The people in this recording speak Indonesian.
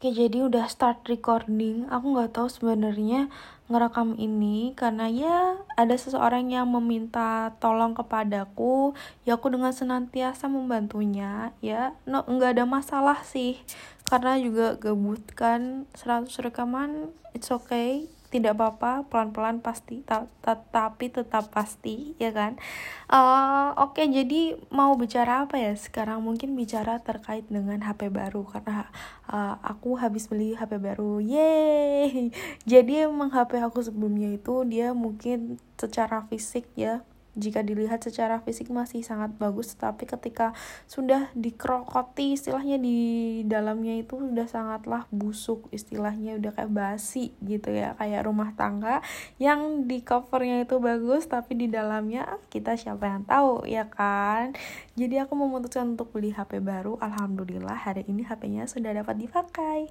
Oke, jadi udah start recording. Aku nggak tahu sebenarnya ngerekam ini karena ya ada seseorang yang meminta tolong kepadaku. Ya aku dengan senantiasa membantunya. Ya, no nggak ada masalah sih. Karena juga gabut kan 100 rekaman, it's okay tidak apa-apa pelan-pelan pasti tapi tetap pasti ya kan? Uh, oke okay, jadi mau bicara apa ya? Sekarang mungkin bicara terkait dengan HP baru karena uh, aku habis beli HP baru. Yeay! Jadi emang HP aku sebelumnya itu dia mungkin secara fisik ya jika dilihat secara fisik masih sangat bagus tapi ketika sudah dikrokoti istilahnya di dalamnya itu sudah sangatlah busuk istilahnya udah kayak basi gitu ya kayak rumah tangga yang di covernya itu bagus tapi di dalamnya kita siapa yang tahu ya kan? Jadi aku memutuskan untuk beli HP baru. Alhamdulillah hari ini HP-nya sudah dapat dipakai